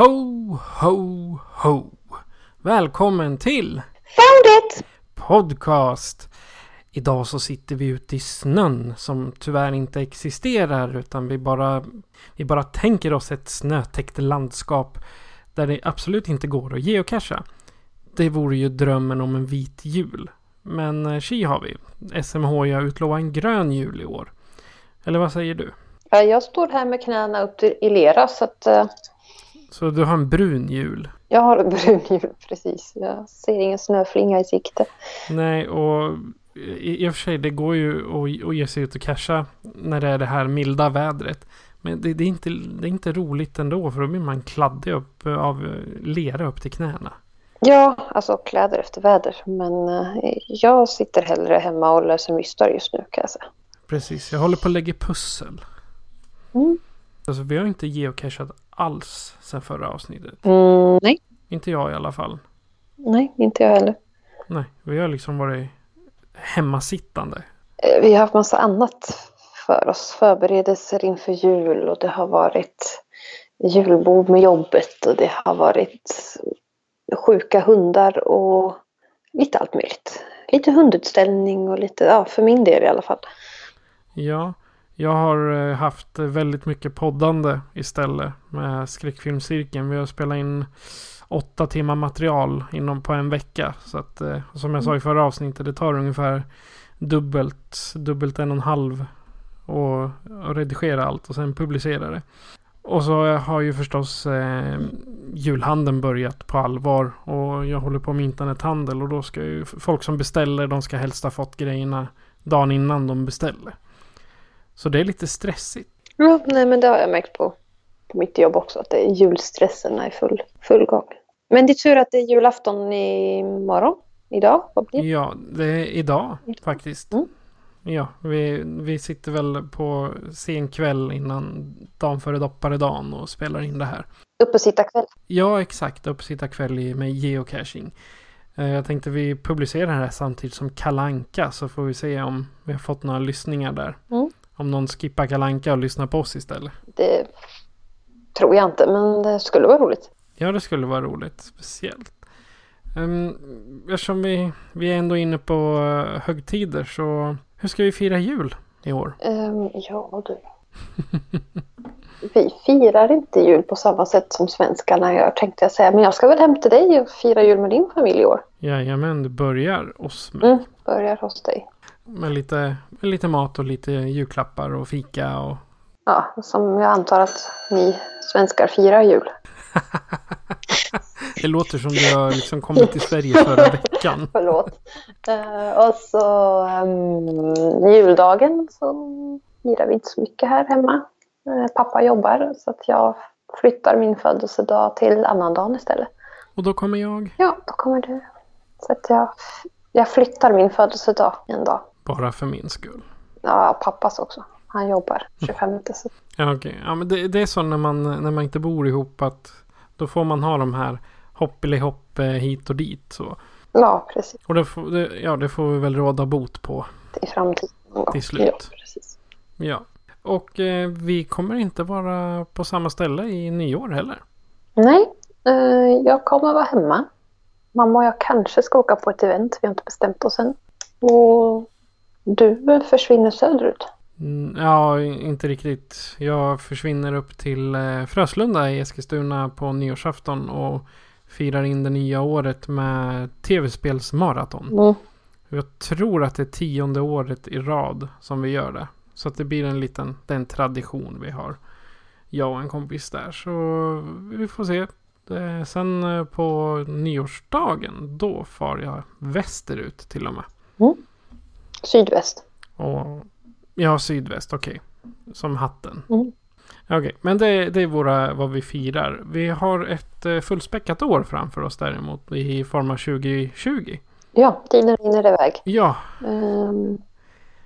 Ho, ho, ho. Välkommen till Found it! podcast. Idag så sitter vi ute i snön som tyvärr inte existerar utan vi bara, vi bara tänker oss ett snötäckt landskap där det absolut inte går att geocacha. Det vore ju drömmen om en vit jul. Men eh, tji har vi. SMHI har utlovat en grön jul i år. Eller vad säger du? Ja, jag står här med knäna upp i lera så att eh, Så du har en brun jul? jag har en brun jul precis. Jag ser ingen snöflinga i sikte. Nej, och i, i och för sig det går ju att, att ge sig ut och casha när det är det här milda vädret. Men det, det, är inte, det är inte roligt ändå för då blir man kladdig upp av eh, lera upp till knäna. Ja, alltså kläder efter väder. Men eh, jag sitter hellre hemma och löser mystar just nu kan jag säga. Precis, jag håller på att lägga pussel. Mm. Alltså vi har inte geocachat alls sedan förra avsnittet. Mm, nej, Inte jag i alla fall. nej, inte jag heller. Nej, vi har liksom varit hemmasittande. Eh, Vi har haft massa annat för oss. Förberedelser inför jul och det har varit julbord med jobbet och det har varit sjuka hundar och lite allt möjligt. Lite hundutställning och lite, ja för min del i alla fall. Ja, jag har eh, haft väldigt mycket poddande istället med skräckfilmscirkeln. Vi har spelat in åtta timmar material inom på en vecka. Så att eh, som jag sa i förra avsnittet, det tar ungefär dubbelt, dubbelt en och en halv och, och redigera allt och sen publicera det. Och så har ju förstås eh, julhandeln börjat på allvar och jag håller på med internethandel och då ska ju folk som beställer, de ska helst ha fått grejerna dagen innan de beställer. Så det är lite stressigt. Ja, nej men det har jag märkt på, på mitt jobb också att det är julstressen är i full, full gång. Men det är tur att det är julafton imorgon. Idag? Vad blir det? Ja, det är idag faktiskt. Mm. Ja, vi, vi sitter väl på sen kväll innan dagen före dopparedagen och spelar in det här. Uppesittarkväll. Ja, exakt. Uppsitta kväll i- med geocaching. Eh, Jag tänkte vi publicerar det här samtidigt som Kalanka så får vi se om vi har fått några lyssningar där. Mm. Om någon skippar Kalanka och lyssnar på oss istället. Det tror jag inte, men det skulle vara roligt. Ja, det skulle vara roligt. Speciellt. Um, eftersom vi, vi är ändå inne på uh, högtider så hur ska vi fira jul i år? Ehm, ja, du. Vi firar inte jul på samma sätt som svenskarna gör tänkte jag säga. Men jag ska väl hem till dig och fira jul med din familj i år. Jajamän, det börjar hos mig. Mm, börjar hos dig. Med lite, med lite mat och lite julklappar och fika och... Ja, som jag antar att ni svenskar firar jul. Det låter som du har liksom kommit till Sverige förra veckan. Förlåt. Eh, och så um, juldagen så firar vi inte så mycket här hemma. Eh, pappa jobbar så att jag flyttar min födelsedag till annandagen istället. Och då kommer jag Ja, då kommer du. Så att jag, jag flyttar min födelsedag en dag. Bara för min skull. Ja, pappas också. Han jobbar 25 så. Ja, okej. Ja, men det, det är så när man, när man inte bor ihop att då får man ha de här hoppelihopp eh, hit och dit. Så. Ja, precis. Och det får, det, ja, det får vi väl råda bot på. I framtiden. Till slut. Ja, precis. Ja. Och eh, vi kommer inte vara på samma ställe i nyår heller. Nej, eh, jag kommer vara hemma. Mamma och jag kanske ska åka på ett event. Vi har inte bestämt oss än. Och du försvinner söderut. Mm, ja, inte riktigt. Jag försvinner upp till eh, Fröslunda i Eskilstuna på nyårsafton och firar in det nya året med tv-spelsmaraton. Mm. Jag tror att det är tionde året i rad som vi gör det. Så att det blir en liten, den tradition vi har. Jag och en kompis där. Så vi får se. Eh, Sen eh, på nyårsdagen, då far jag västerut till och med. Sydväst. Och ja, sydväst, okej. Som hatten. Mm. Okej, men det, det är våra, vad vi firar. Vi har ett eh, fullspäckat år framför oss däremot i form av 2020. Ja, tiden rinner iväg. Ja, Ehm,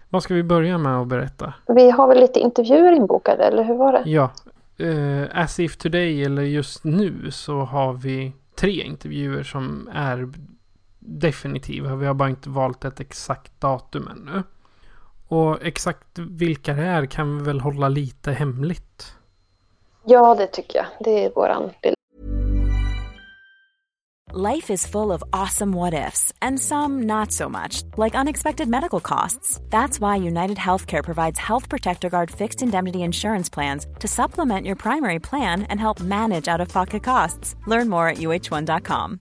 vad ska vi börja med att berätta? vi har väl lite intervjuer inbokade, eller hur var det? Ja, eh, as if today eller just nu så har vi tre intervjuer som är definitiva. Vi har bara inte valt ett exakt datum ännu. Och exakt vilka det är kan vi väl hålla lite hemligt. Ja, det tycker jag. Det är våran lilla... Life is full of awesome what ifs, and some not so much, like unexpected medical costs. That's why United Healthcare provides Health Protector Guard fixed indemnity insurance plans to supplement your primary plan and help manage out of pocket costs. Learn more at uh1.com.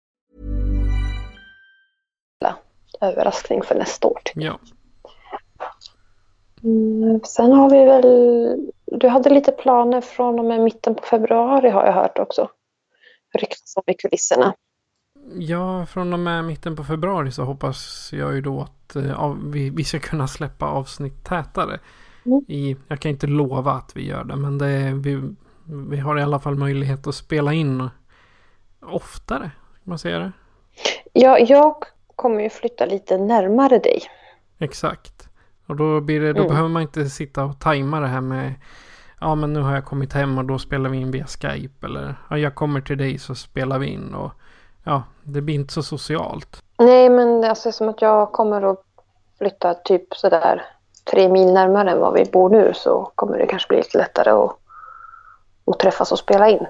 överraskning för nästa år. Ja. Mm, sen har vi väl... Du hade lite planer från och med mitten på februari har jag hört också. Ryktas om i kulisserna. ja, från och med mitten på februari så hoppas jag ju då att eh, vi, vi ska kunna släppa avsnitt tätare. Mm. I, jag kan inte lova att vi gör det, men det, är- vi, vi har i alla fall möjlighet att spela in oftare. Kan man säga det? Ja, jag kommer ju flytta lite närmare dig. Exakt. Och då, det, då Mm. behöver man inte sitta och tajma det här med Ja men nu har jag kommit hem och då spelar vi in via Skype. Eller ja, jag kommer till dig så spelar vi in. Och ja, det blir inte så socialt. Nej, men alltså, det är som att jag kommer att flytta typ sådär tre mil närmare än vad vi bor nu så kommer det kanske bli lite lättare att, att träffas och spela in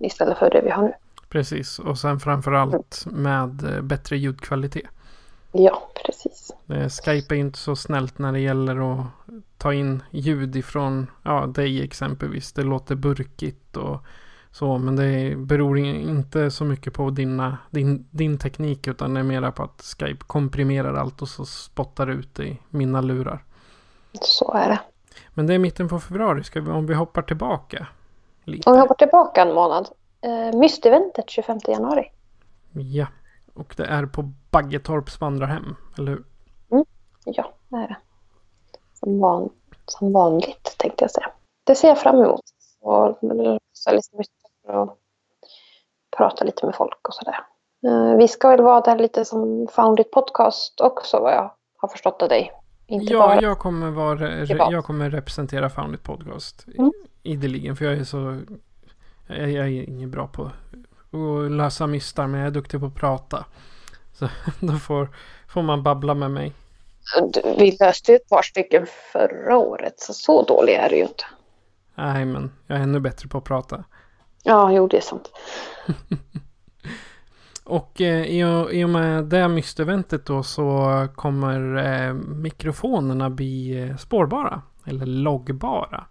istället för det vi har nu. Precis. Och sen framförallt med eh, bättre ljudkvalitet. Ja, precis. Eh, Skype är inte så snällt när det gäller att ta in ljud ifrån ja, dig exempelvis. Det låter burkigt och så. Men det beror in- inte så mycket på dina, din, din teknik utan det är mera på att Skype komprimerar allt och så spottar ut det i mina lurar. Så är det. Men det är mitten på februari. Ska vi, om vi hoppar tillbaka lite. Om vi hoppar tillbaka en månad. Eh, Mysteventet 25 januari. Ja. Och det är på Baggetorps vandrarhem. Eller hur? Ja, det är det. Som, van, som vanligt tänkte jag säga. Det ser jag fram emot. Och så lite och prata lite med folk och sådär. Eh, Vi ska väl vara där lite som Foundit Podcast också vad jag har förstått av dig. Inte Ja, bara. jag kommer, vara, jag kommer representera Foundit Podcast. Mm. Ideligen. För jag är så... Jag, jag är ingen bra på att lösa mystar. Men jag är duktig på att prata. Så då får, får man babbla med mig. Vi löste ju ett par stycken förra året så så dålig är det ju inte. Nej, men jag är ännu bättre på att prata. Ja, jo det är sant. Och eh, i, och- med det mysteventet då så kommer eh, mikrofonerna bli eh, spårbara. Eller loggbara.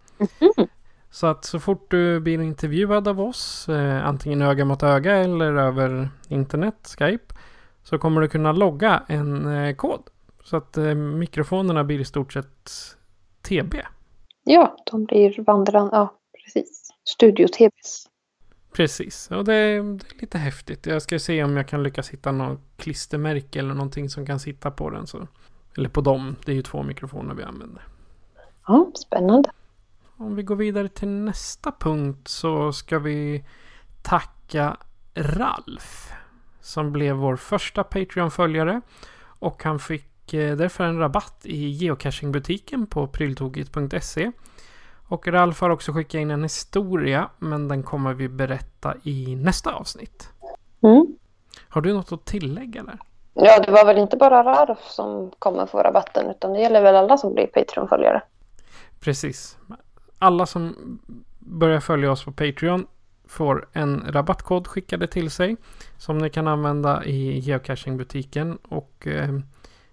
Så att så fort du blir intervjuad av oss, eh, antingen öga mot öga eller över internet, Skype, så kommer du kunna logga en eh, kod. Så att eh, mikrofonerna blir i stort sett TB. Ja, de blir vandrande. Ja, precis. Studio-TVs. Precis, och det, är- det är lite häftigt. Jag ska se om jag kan lyckas hitta något klistermärke eller någonting som kan sitta på den. Så. Eller på dem, det är ju två mikrofoner vi använder. Ja, spännande. Om vi går vidare till nästa punkt så ska vi tacka Ralf. Som blev vår första Patreon-följare. Och han fick eh, därför en rabatt i geocachingbutiken på pryltogit.se. Och Ralf har också skickat in en historia men den kommer vi berätta i nästa avsnitt. Mm. Har du något att tillägga där? Ja, det var väl inte bara Rarf som kommer få rabatten utan det gäller väl alla som blir Patreon-följare. Precis. Alla som börjar följa oss på Patreon får en rabattkod skickade till sig. Som ni kan använda i geocachingbutiken. Och eh,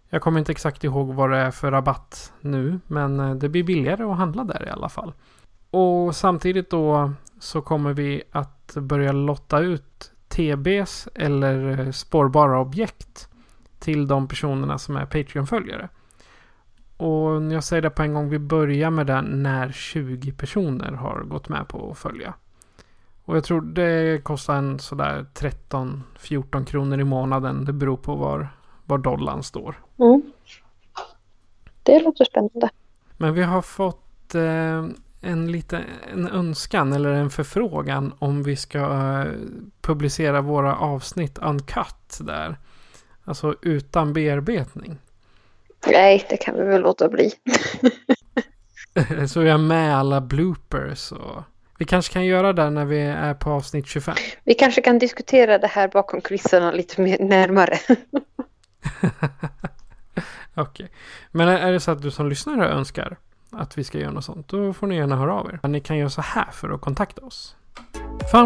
jag kommer inte exakt ihåg vad det är för rabatt nu. Men eh, det blir billigare att handla där i alla fall. Och samtidigt då så kommer vi att börja lotta ut TBs eller eh, spårbara objekt till de personerna som är Patreon-följare. Och jag säger det på en gång, vi börjar med den när 20 personer har gått med på att följa. Och jag tror det kostar en sådär 13-14 kronor i månaden. Det beror på var, var dollarn står. Mm. Det låter spännande. Men vi har fått eh, en liten en önskan eller en förfrågan om vi ska eh, publicera våra avsnitt uncut där. Alltså utan bearbetning. Nej, det kan vi väl låta bli. Så vi har med alla bloopers och vi kanske kan göra det när vi är på avsnitt 25. Vi kanske kan diskutera det här bakom kulisserna lite mer närmare. Okej. Men är det så att du som lyssnare önskar att vi ska göra något sånt, då får ni gärna höra av er. Ni kan göra så här för att kontakta oss.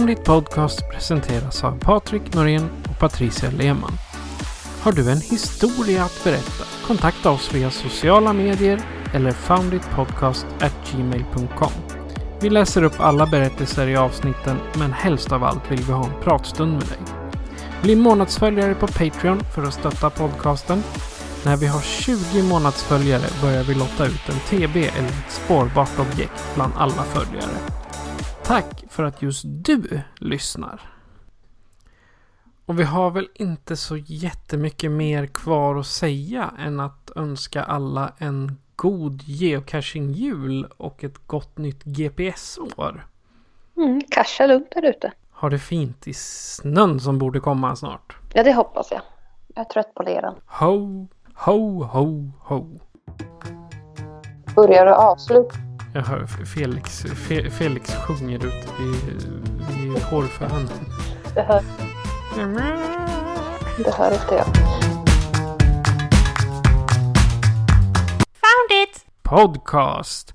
It Podcast presenteras av Patrik Norén och Patricia Lehmann. Har du en historia att berätta? Kontakta oss via sociala medier eller founditpodcast@gmail.com. Vi läser upp alla berättelser i avsnitten, men helst av allt vill vi ha en pratstund med dig. Bli månadsföljare på Patreon för att stötta podcasten. När vi har 20 månadsföljare börjar vi lotta ut en TB eller ett spårbart objekt bland alla följare. Tack för att just du lyssnar. Och vi har väl inte så jättemycket mer kvar att säga än att önska alla en god geocaching-jul och ett gott nytt GPS-år. Mm, casha lugnt där ute. Ha det fint i snön som borde komma snart. Ja, det hoppas jag. Jag är trött på leran. Ho, ho, ho, ho. Börjar du avslut? Jag hör Felix, Fe, Felix sjunger ute vid, vid hårfön. Det hör, det hör inte jag. Found it! Podcast.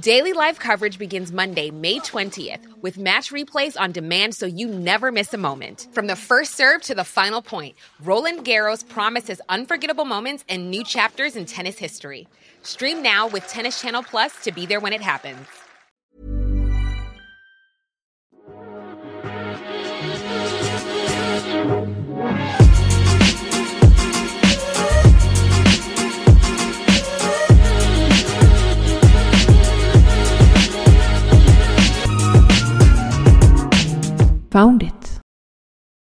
Daily live coverage begins Monday, May 20th, with match replays on demand so you never miss a moment. From the first serve to the final point, Roland Garros promises unforgettable moments and new chapters in tennis history. Stream now with Tennis Channel Plus to be there when it happens. found it.